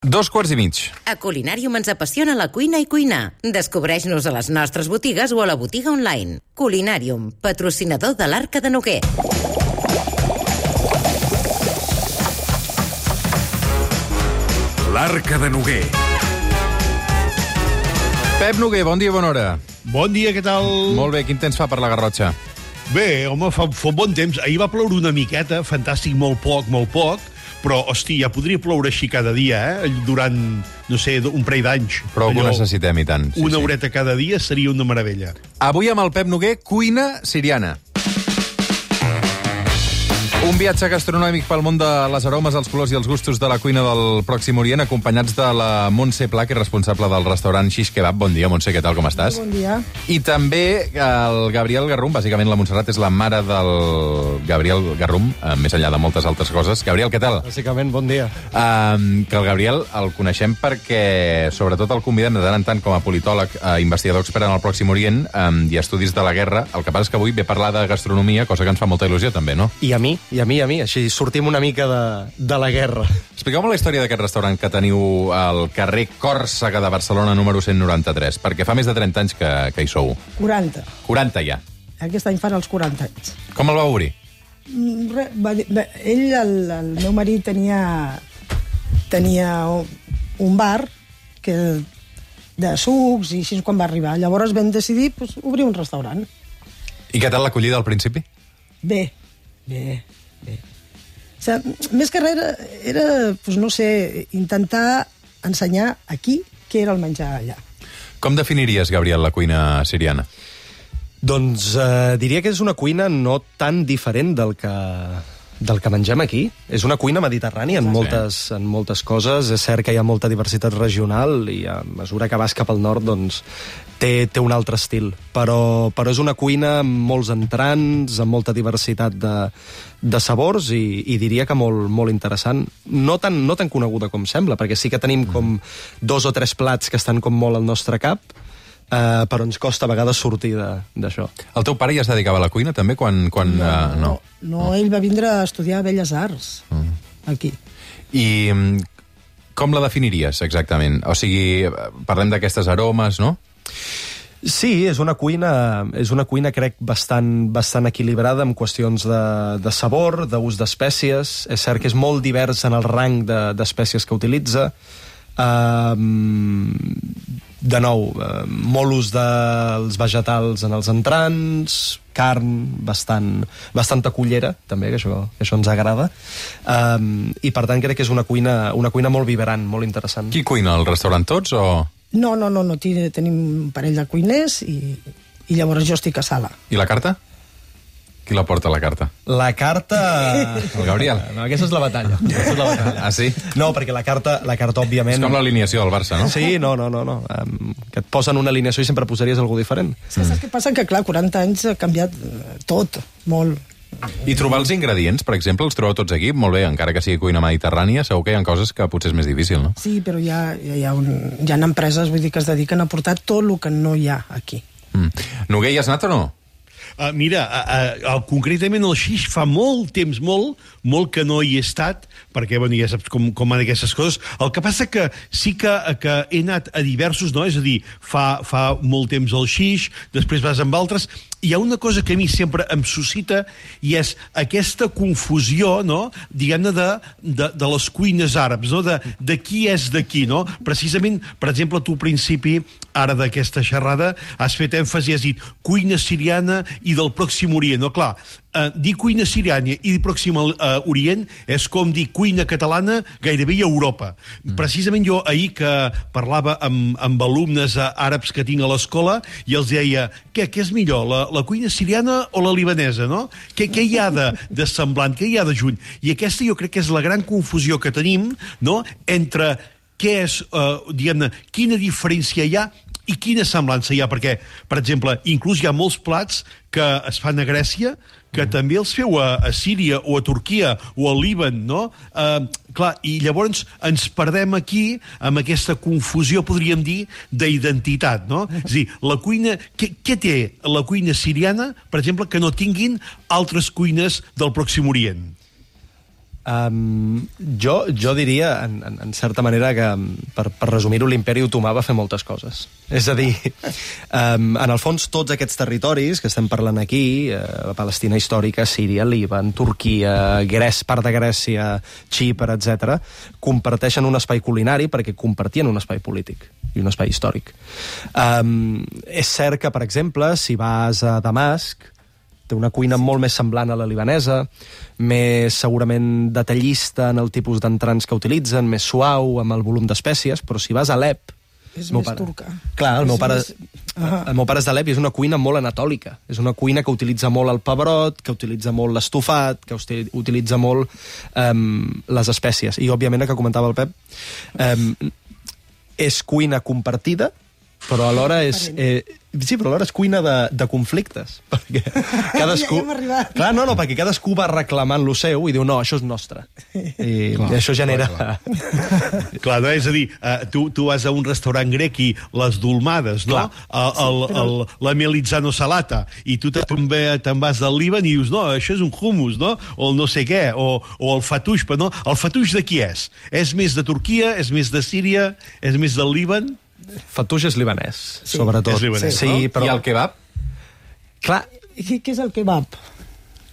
Dos quarts i mig. A Culinàrium ens apassiona la cuina i cuinar. Descobreix-nos a les nostres botigues o a la botiga online. Culinàrium, patrocinador de l'Arca de Noguer. L'Arca de Noguer. Pep Noguer, bon dia, bona hora. Bon dia, què tal? Molt bé, quin temps fa per la Garrotxa? Bé, home, fa, fa bon temps. Ahir va ploure una miqueta, fantàstic, molt poc, molt poc, però, hosti, ja podria ploure així cada dia, eh? Durant, no sé, un parell d'anys. Que ho necessitem, i tant. Sí, Una sí. horeta cada dia seria una meravella. Avui amb el Pep Noguer, cuina siriana. Un viatge gastronòmic pel món de les aromes, els colors i els gustos de la cuina del Pròxim Orient, acompanyats de la Montse Pla, que és responsable del restaurant Xish Kebab. Bon dia, Montse, què tal, com estàs? Bon dia. I també el Gabriel Garrum, bàsicament la Montserrat és la mare del Gabriel Garrum, eh, més enllà de moltes altres coses. Gabriel, què tal? Bàsicament, bon dia. Um, que el Gabriel el coneixem perquè, sobretot, el convidem de tant en tant com a politòleg, uh, investigador expert en el Pròxim Orient um, i estudis de la guerra. El que passa és que avui ve parlar de gastronomia, cosa que ens fa molta il·lusió, també, no? I a mi, i a mi, a mi. Així sortim una mica de, de la guerra. Expliqueu-me la història d'aquest restaurant que teniu al carrer Còrsega de Barcelona, número 193, perquè fa més de 30 anys que, que hi sou. 40. 40 ja. Aquest any fan els 40 anys. Com el va obrir? Mm, Re, va, va, ell, el, el meu marit, tenia, tenia un bar que de sucs i així quan va arribar. Llavors vam decidir pues, obrir un restaurant. I què tal l'acollida al principi? Bé, bé, bé. O sigui, més que res era, era pues, no sé, intentar ensenyar aquí què era el menjar allà. Com definiries, Gabriel, la cuina siriana? Doncs eh, diria que és una cuina no tan diferent del que, del que mengem aquí. És una cuina mediterrània en moltes, en moltes coses. És cert que hi ha molta diversitat regional i a mesura que vas cap al nord, doncs, té, té un altre estil. Però, però és una cuina amb molts entrants, amb molta diversitat de, de sabors i, i diria que molt, molt interessant. No tan, no tan coneguda com sembla, perquè sí que tenim com dos o tres plats que estan com molt al nostre cap, eh, però ens costa a vegades sortir d'això. El teu pare ja es dedicava a la cuina, també, quan... quan no, uh, no. no, ell va vindre a estudiar Belles Arts, aquí. I mm, com la definiries, exactament? O sigui, parlem d'aquestes aromes, no? Sí, és una cuina, és una cuina crec, bastant, bastant equilibrada en qüestions de, de sabor, d'ús d'espècies. És cert que és molt divers en el rang de- d'espècies que utilitza. Um, de nou, uh, molt ús dels vegetals en els entrants, carn bastant, bastanta cullera, també, que això, que això ens agrada. Um, I per tant crec que és una cuina, una cuina molt vibrant, molt interessant. Qui cuina, el restaurant tots o... No, no, no, no tenim un parell de cuiners i, i llavors jo estic a sala. I la carta? Qui la porta, la carta? La carta... El Gabriel. No, aquesta és la batalla. Aquesta és la batalla. Ah, sí? No, perquè la carta, la carta òbviament... És com l'alineació del Barça, no? Sí, no, no, no. no. Um, que et posen una alineació i sempre posaries algú diferent. És que saps què passa? Que, clar, 40 anys ha canviat eh, tot, molt. I trobar els ingredients, per exemple, els trobeu tots aquí? Molt bé, encara que sigui cuina mediterrània, segur que hi ha coses que potser és més difícil, no? Sí, però hi ha, hi ha, un, hi ha empreses vull dir, que es dediquen a portar tot el que no hi ha aquí. Mm. Noguer, hi has anat o no? Uh, mira, uh, uh, concretament el xix fa molt temps, molt, molt que no hi he estat, perquè, bueno, ja saps com, com van aquestes coses. El que passa que sí que, que he anat a diversos, no? És a dir, fa, fa molt temps el xix, després vas amb altres, hi ha una cosa que a mi sempre em suscita i és aquesta confusió, no?, diguem-ne, de, de, de les cuines àrabs, no?, de, de qui és de qui, no? Precisament, per exemple, tu al principi, ara d'aquesta xerrada, has fet èmfasi, has dit cuina siriana i del Pròxim Orient, no? Clar, eh, dir cuina siriana i dir Pròxim eh, Orient és com dir cuina catalana gairebé a Europa. Mm. Precisament jo ahir que parlava amb, amb alumnes eh, àrabs que tinc a l'escola i els deia, què, què és millor, la, la cuina siriana o la libanesa, no? Què, què hi ha de, de semblant, què hi ha de junt? I aquesta jo crec que és la gran confusió que tenim, no?, entre què és, eh, diguem-ne, quina diferència hi ha i quina semblança hi ha, perquè, per exemple, inclús hi ha molts plats que es fan a Grècia que també els feu a, a Síria o a Turquia o al Líban, no? Eh, clar, i llavors ens perdem aquí amb aquesta confusió, podríem dir, d'identitat, no? És a dir, la cuina... Què, què té la cuina siriana, per exemple, que no tinguin altres cuines del Pròxim Orient? Um, jo, jo diria, en, en, en certa manera, que per, per resumir-ho, l'imperi otomà va fer moltes coses. És a dir, um, en el fons, tots aquests territoris que estem parlant aquí, eh, la Palestina històrica, Síria, Líban, Turquia, Grècia, part de Grècia, Xipre, etc, comparteixen un espai culinari perquè compartien un espai polític i un espai històric. Um, és cert que, per exemple, si vas a Damasc, té una cuina molt més semblant a la libanesa, més segurament detallista en el tipus d'entrants que utilitzen, més suau, amb el volum d'espècies, però si vas a Alep... És més turca. Clar, el És meu pare, més- Ah. el meu pare és d'Alep i és una cuina molt anatòlica. És una cuina que utilitza molt el pebrot, que utilitza molt l'estofat, que utilitza molt um, les espècies. I, òbviament, el que comentava el Pep, um, és cuina compartida, però alhora és... Eh, sí, però alhora és cuina de, de conflictes. Perquè cadascú... Ja. Clar, no, no, perquè cadascú va reclamant lo seu i diu, no, això és nostre. I, i això genera... Clar, no? és a dir, uh, tu, tu vas a un restaurant grec i les dolmades, no? Clar. El, el, el, la melitzano salata, i tu te'n vas del Líban i dius, no, això és un hummus, no? O el no sé què, o, o el fatuix, però no, el fatuix de qui és? És més de Turquia, és més de Síria, és més del Líban? Fatuix és libanès, sí, sobretot. és libanès, sí, no? però... I el kebab? Clar, I què, què és el kebab?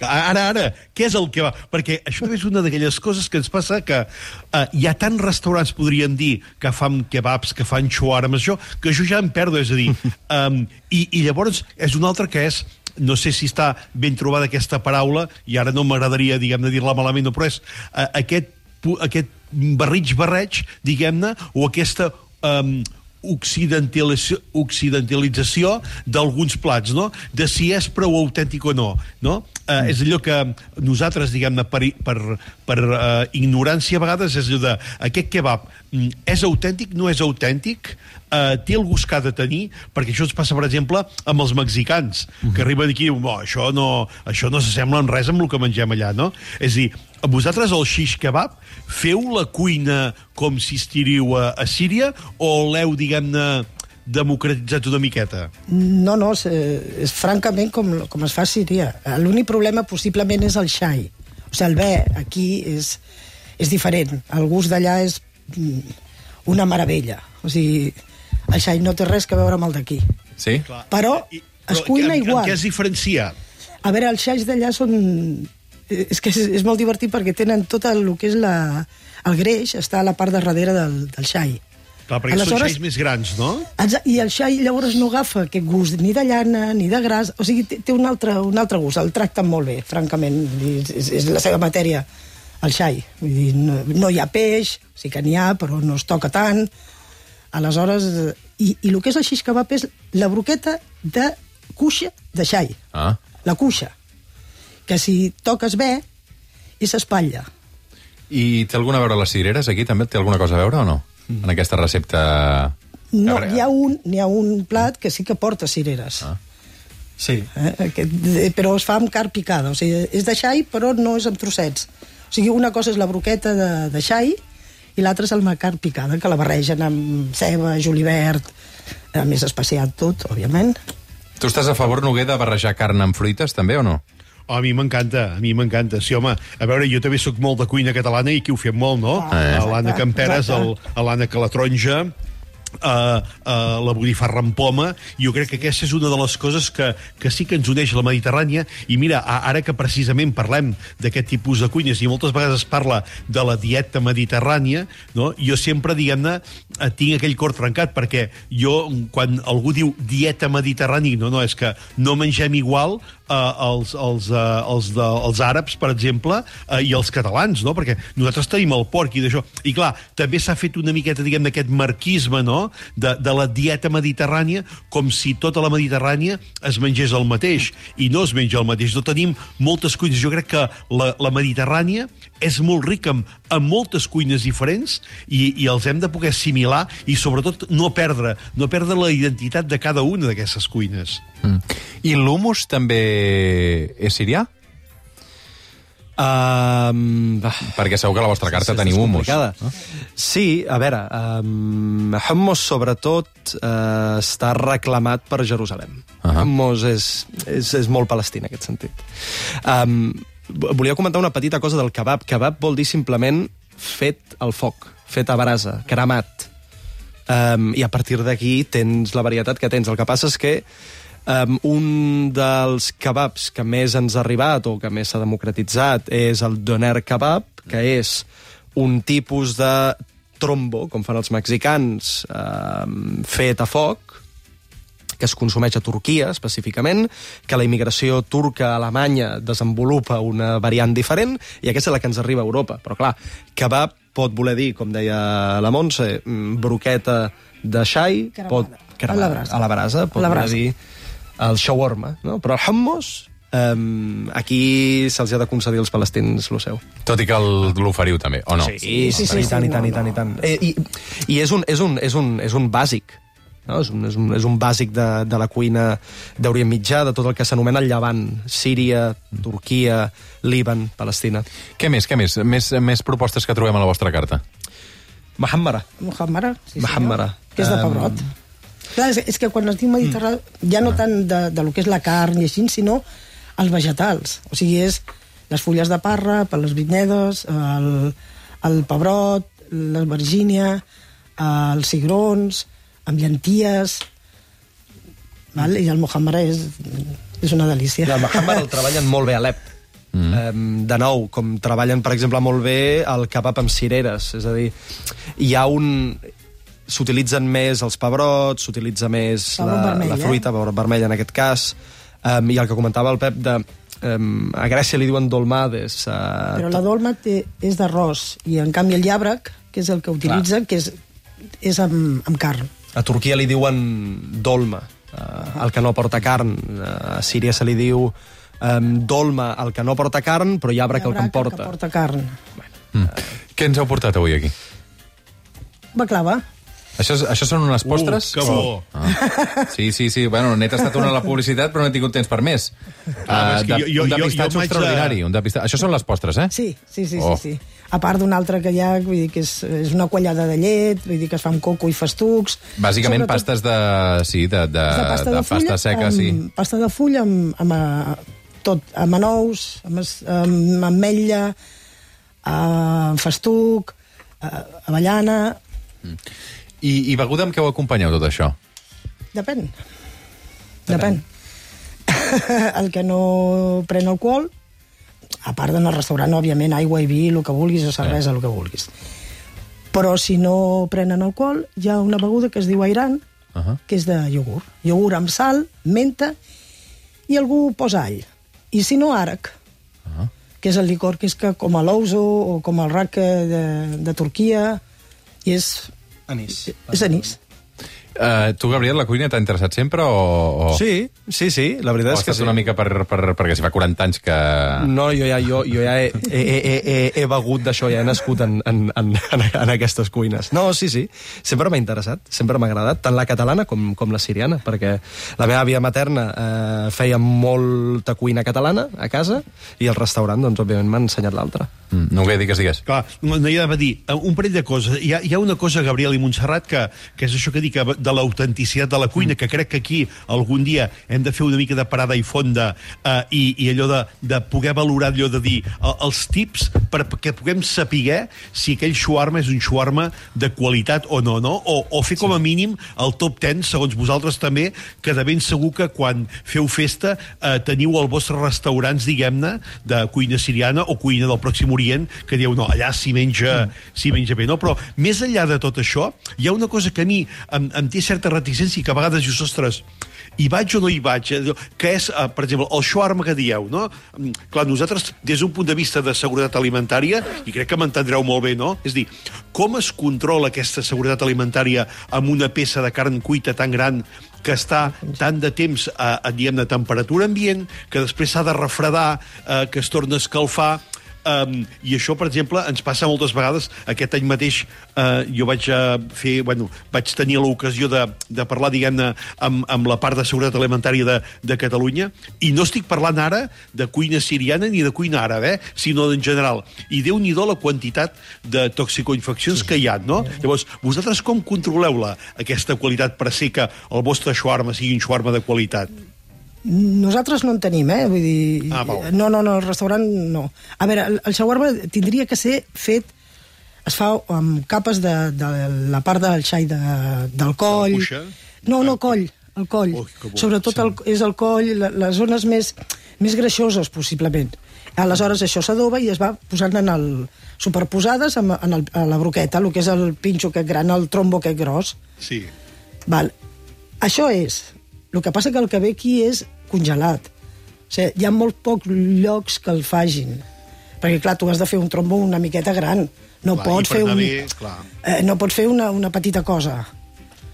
Ara, ara, què és el que va? Perquè això és una d'aquelles coses que ens passa que uh, hi ha tants restaurants, podríem dir, que fan kebabs, que fan shawarmas, això, que jo ja em perdo, és a dir... Um, i, I llavors és un altre que és no sé si està ben trobada aquesta paraula, i ara no m'agradaria, diguem-ne, dir-la malament, no, però és uh, aquest, aquest barrig-barreig, diguem-ne, o aquesta... Um, occidentalització d'alguns plats, no? De si és prou autèntic o no, no? Eh, és allò que nosaltres, diguem-ne, per, per, per uh, ignorància a vegades és allò de aquest kebab mm, és autèntic, no és autèntic, uh, té el gust que ha de tenir, perquè això ens passa, per exemple, amb els mexicans, que arriben aquí i diuen, oh, això no, això no s'assembla en res amb el que mengem allà, no? És dir, vosaltres el shish kebab feu la cuina com si estiriu a, a Síria o l'heu, diguem-ne, democratitzat una miqueta? No, no, és, és francament com, com es fa a Síria. L'únic problema possiblement és el xai. O sigui, el bé aquí és, és diferent. El gust d'allà és mm, una meravella. O sigui, el xai no té res que veure amb el d'aquí. Sí? Però I- es cuina en, igual. En què es diferencia? A veure, els xais d'allà són... És que és, és molt divertit perquè tenen tot el, el que és la... El greix està a la part de darrere del, del xai. Clar, perquè Aleshores- són xais més grans, no? I el xai llavors no agafa aquest gust ni de llana ni de gras, o sigui, té, té un, altre, un altre gust, el tracten molt bé, francament, Vull dir, és, és la seva matèria, el xai. Vull dir, no, no hi ha peix, sí que n'hi ha, però no es toca tant. Aleshores, i, i el que és el xix kebab és la broqueta de cuixa de xai, Ah. la cuixa, que si toques bé, i s'espatlla. I té alguna a veure les cireres aquí? També té alguna cosa a veure o no? Mm. En aquesta recepta... No, n'hi ha, un, n'hi ha un plat que sí que porta cireres. Ah. sí. Eh? Aquest, de- però es fa amb carn picada, o sigui, és de xai però no és amb trossets. O sigui, una cosa és la broqueta de, de xai i l'altra és la carn picada, que la barregen amb ceba, julivert, a més especiat tot, òbviament. Tu estàs a favor, Noguer, de barrejar carn amb fruites, també, o no? Oh, a mi m'encanta, a mi m'encanta. Sí, home, a veure, jo també sóc molt de cuina catalana i aquí ho fem molt, no? Ah, a l'Anna Camperes, el, a l'Anna Calatronja, Uh, uh, la botifarra amb poma jo crec que aquesta és una de les coses que, que sí que ens uneix la Mediterrània i mira, a- ara que precisament parlem d'aquest tipus de cuines i moltes vegades es parla de la dieta mediterrània no? jo sempre, diguem-ne eh, tinc aquell cor trencat perquè jo, quan algú diu dieta mediterrània no, no, és que no mengem igual eh, els, els, eh, els, de, els àrabs, per exemple, eh, i els catalans, no? Perquè nosaltres tenim el porc i d'això. I clar, també s'ha fet una miqueta, diguem, d'aquest marquisme, no?, de, de la dieta mediterrània, com si tota la Mediterrània es mengés el mateix. I no es menja el mateix. No tenim moltes cuines. Jo crec que la, la Mediterrània és molt rica amb, amb moltes cuines diferents i, i els hem de poder assimilar i, sobretot, no perdre, no perdre la identitat de cada una d'aquestes cuines. Mm. I l'humus també és sirià? Um, Perquè segur que a la vostra carta és teniu humus. complicada. No? Sí, a veure, um, hummus sobretot uh, està reclamat per Jerusalem. Uh. -huh. Hummus és, és, és molt palestí en aquest sentit. Um, volia comentar una petita cosa del kebab. Kebab vol dir simplement fet al foc, fet a brasa, cremat. Um, I a partir d'aquí tens la varietat que tens. El que passa és que um, un dels kebabs que més ens ha arribat o que més s'ha democratitzat és el doner kebab, que és un tipus de trombo, com fan els mexicans, um, fet a foc, que es consumeix a Turquia, específicament, que la immigració turca a Alemanya desenvolupa una variant diferent, i aquesta és la que ens arriba a Europa. Però, clar, kebab pot voler dir, com deia la Montse, mm, broqueta de xai, Cremada. pot... A la brasa. A la brasa, pot A la voler brasa. dir el shawarma, no? Però el hummus, um, aquí se'ls ha de concedir als palestins el seu. Tot i que el- l'oferiu també, o no? Sí, sí, sí, i tant, sí, i tant, i tant, i no. tant. Eh, I, i és, un, és, un, és, un, és un bàsic, no? és, un, és, un, és un bàsic de, de la cuina d'Orient Mitjà, de tot el que s'anomena el Llevant, Síria, Turquia, Líban, Palestina. Què més, què més? més? Més propostes que trobem a la vostra carta. Mahammara. Muhammara. Sí, Mahammara. Que és de pebrot. Clar, és, és que quan es diu mediterrani, ja no tant de, de lo que és la carn i així, sinó els vegetals. O sigui, és les fulles de parra, per les vinyedes, el, el pebrot, l'albergínia, els cigrons, amb llenties... Val? I el Muhammara és, és una delícia. El Mahammara el treballen molt bé a Alep. Mm. Um, de nou, com treballen, per exemple, molt bé el kebab amb cireres. És a dir, hi ha un... S'utilitzen més els pebrots, s'utilitza més Pebrot la, vermell, la eh? fruita, pebrot vermell en aquest cas, um, i el que comentava el Pep de... Um, a Grècia li diuen dolmades. Uh, Però la dolma té, és d'arròs i en canvi el llàbrec, que és el que utilitza, que és, és amb, amb carn. A Turquia li diuen dolma, uh, el que no porta carn. Uh, a Síria se li diu um, dolma, el que no porta carn, però llàbrec el que en porta. que porta carn. Mm. Què ens heu portat avui aquí? Baclava. Això, és- això són unes postres? Uh, que bo. Ah. Sí, sí, sí. Bueno, n'he tastat una a la publicitat, però no he tingut temps per més. Ah, que de, jo- jo- un jo- depistatge jo de- extraordinari. Un depista... Això són les postres, eh? Sí, sí, sí, Oh. sí, sí. A part d'una altra que hi ha, vull dir que és, és una quallada de llet, vull dir que es fa amb coco i festucs. Bàsicament Sobretot pastes de... Sí, de, de, de pasta de, fulla, pasta seca, amb, sí. Pasta de fulla amb, amb, eh, tot, amb anous, amb, es- amb ametlla, amb festuc, eh, avellana... I, I beguda amb què ho acompanyeu, tot això? Depèn. Depèn. el que no pren alcohol, a part d'anar al restaurant, òbviament, aigua i vi, el que vulguis, o cervesa, el que vulguis. Però si no prenen alcohol, hi ha una beguda que es diu airan, Uh -huh. que és de iogurt. Iogurt amb sal, menta, i algú posa all. I si no, àrec, Uh -huh. que és el licor que és que, com a l'ouzo o com el raca de, de Turquia, i és, Anís. és anís. Uh, tu, Gabriel, la cuina t'ha interessat sempre o... o... Sí, sí, sí, la veritat O és que sí. una mica per, per, perquè si fa 40 anys que... No, jo ja, jo, jo ja he, he, he, he, he begut d'això, ja he nascut en, en, en, en aquestes cuines. No, sí, sí, sempre m'ha interessat, sempre m'ha agradat, tant la catalana com, com la siriana, perquè la meva àvia materna eh, feia molta cuina catalana a casa i el restaurant, doncs, òbviament, m'ha ensenyat l'altra. Mm, no ho digues, digues. Clar, no, hi ha de dir eh, un parell de coses. Hi ha, hi ha una cosa, Gabriel i Montserrat, que, que és això que dic de l'autenticitat de la cuina, que crec que aquí algun dia hem de fer una mica de parada i fonda eh, i, i allò de, de poder valorar allò de dir eh, els tips perquè puguem saber si aquell shawarma és un shawarma de qualitat o no, no? O, o fer com a mínim el top 10, segons vosaltres també, que de ben segur que quan feu festa eh, teniu els vostres restaurants, diguem-ne, de cuina siriana o cuina del Pròxim Orient, que dieu, no, allà s'hi menja, s'hi menja bé, no? Però més enllà de tot això, hi ha una cosa que a mi em, em té certa reticència i que a vegades dius, ostres, hi vaig o no hi vaig? Eh, Que és, eh, per exemple, el shawarma que dieu, no? Mm, Clar, nosaltres, des d'un punt de vista de seguretat alimentària, i crec que m'entendreu molt bé, no? És a dir, com es controla aquesta seguretat alimentària amb una peça de carn cuita tan gran que està tant de temps a, a diguem, de temperatura ambient, que després s'ha de refredar, eh, que es torna a escalfar, Um, I això, per exemple, ens passa moltes vegades. Aquest any mateix uh, jo vaig uh, fer, bueno, vaig tenir l'ocasió de, de parlar, diguem-ne, amb, amb la part de seguretat alimentària de, de Catalunya, i no estic parlant ara de cuina siriana ni de cuina àrab, eh? sinó en general. I déu nhi la quantitat de toxicoinfeccions que hi ha, no? Llavors, vosaltres com controleu la, aquesta qualitat per ser que el vostre shawarma sigui un shawarma de qualitat? Nosaltres no en tenim, eh? Vull dir... Ah, no, no, no, el restaurant no. A veure, el, el shawarma tindria que ser fet... Es fa amb capes de, de la part del xai de, del coll... No, no, Ah, coll, el coll. Ui, bo. Sobretot el, és el coll, la, les zones més, més greixoses, possiblement. Aleshores, això s'adoba i es va posant en el, superposades en, en el, a la broqueta, el que és el pinxo aquest gran, el trombo aquest gros. Sí. Val. Això és. El que passa que el que ve aquí és congelat. O sigui, hi ha molt pocs llocs que el fagin. Perquè, clar, tu has de fer un trombo una miqueta gran. No Clar, pots fer un... bé, clar. eh, no pots fer una, una petita cosa.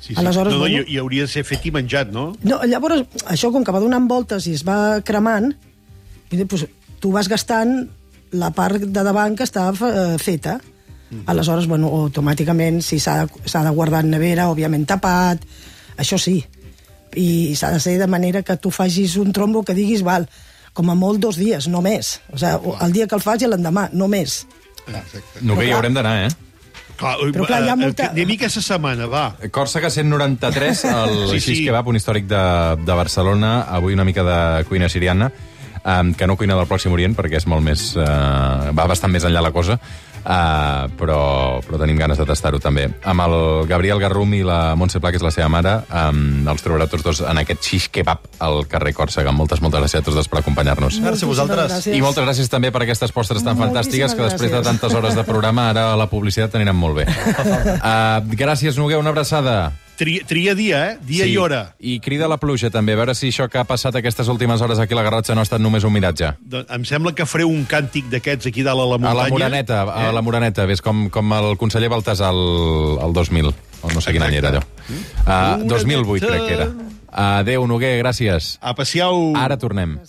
Sí, sí. Aleshores, no, no, bueno- i, i hauria de ser fet i menjat, no? No, llavors, això com que va donant voltes i es va cremant, doncs, tu vas gastant la part de davant que està eh, feta. Mhm. Aleshores, bueno, automàticament, si s'ha de, de guardar en nevera, òbviament tapat, això sí. I s'ha de ser de manera que tu facis un trombo que diguis, val, com a molt dos dies, no més. O sigui, el dia que el fas i l'endemà, no més. Exacte. No, que hi clar- haurem d'anar, eh? Però clar, hi ha molta- Anem aquesta setmana, va. Còrsega 193, el Sí, sí, sí. sí. Kebab, un històric de, de Barcelona, avui una mica de cuina siriana, um, que no cuina del Pròxim Orient, perquè és molt més... Uh, va bastant més enllà la cosa, uh, però, però tenim ganes de tastar-ho també. Amb el Gabriel Garrum i la Montse Pla, que és la seva mare, um, els trobarà tots dos en aquest xix kebab al carrer Còrsega. Moltes, moltes gràcies a tots dos per acompanyar-nos. Gràcies a vosaltres. Gràcies. I moltes gràcies també per aquestes postres tan Moltíssimes fantàstiques que després de tantes hores de programa ara la publicitat aniran molt bé. uh, gràcies, Noguer, una abraçada. Tria, tria dia, eh? Dia i hora. I crida la pluja, també, a veure si això que ha passat aquestes últimes hores aquí a la Garrotxa no ha estat només un miratge. Doncs em sembla que fareu un càntic d'aquests aquí dalt a la A muntanya. la Moraneta, a la Moraneta, ves com, com el conseller Baltasar el, el 2000, o no sé quin any era allò. Uh, 2008, crec que era. Adéu, Noguer, gràcies. A passeu... Ara tornem.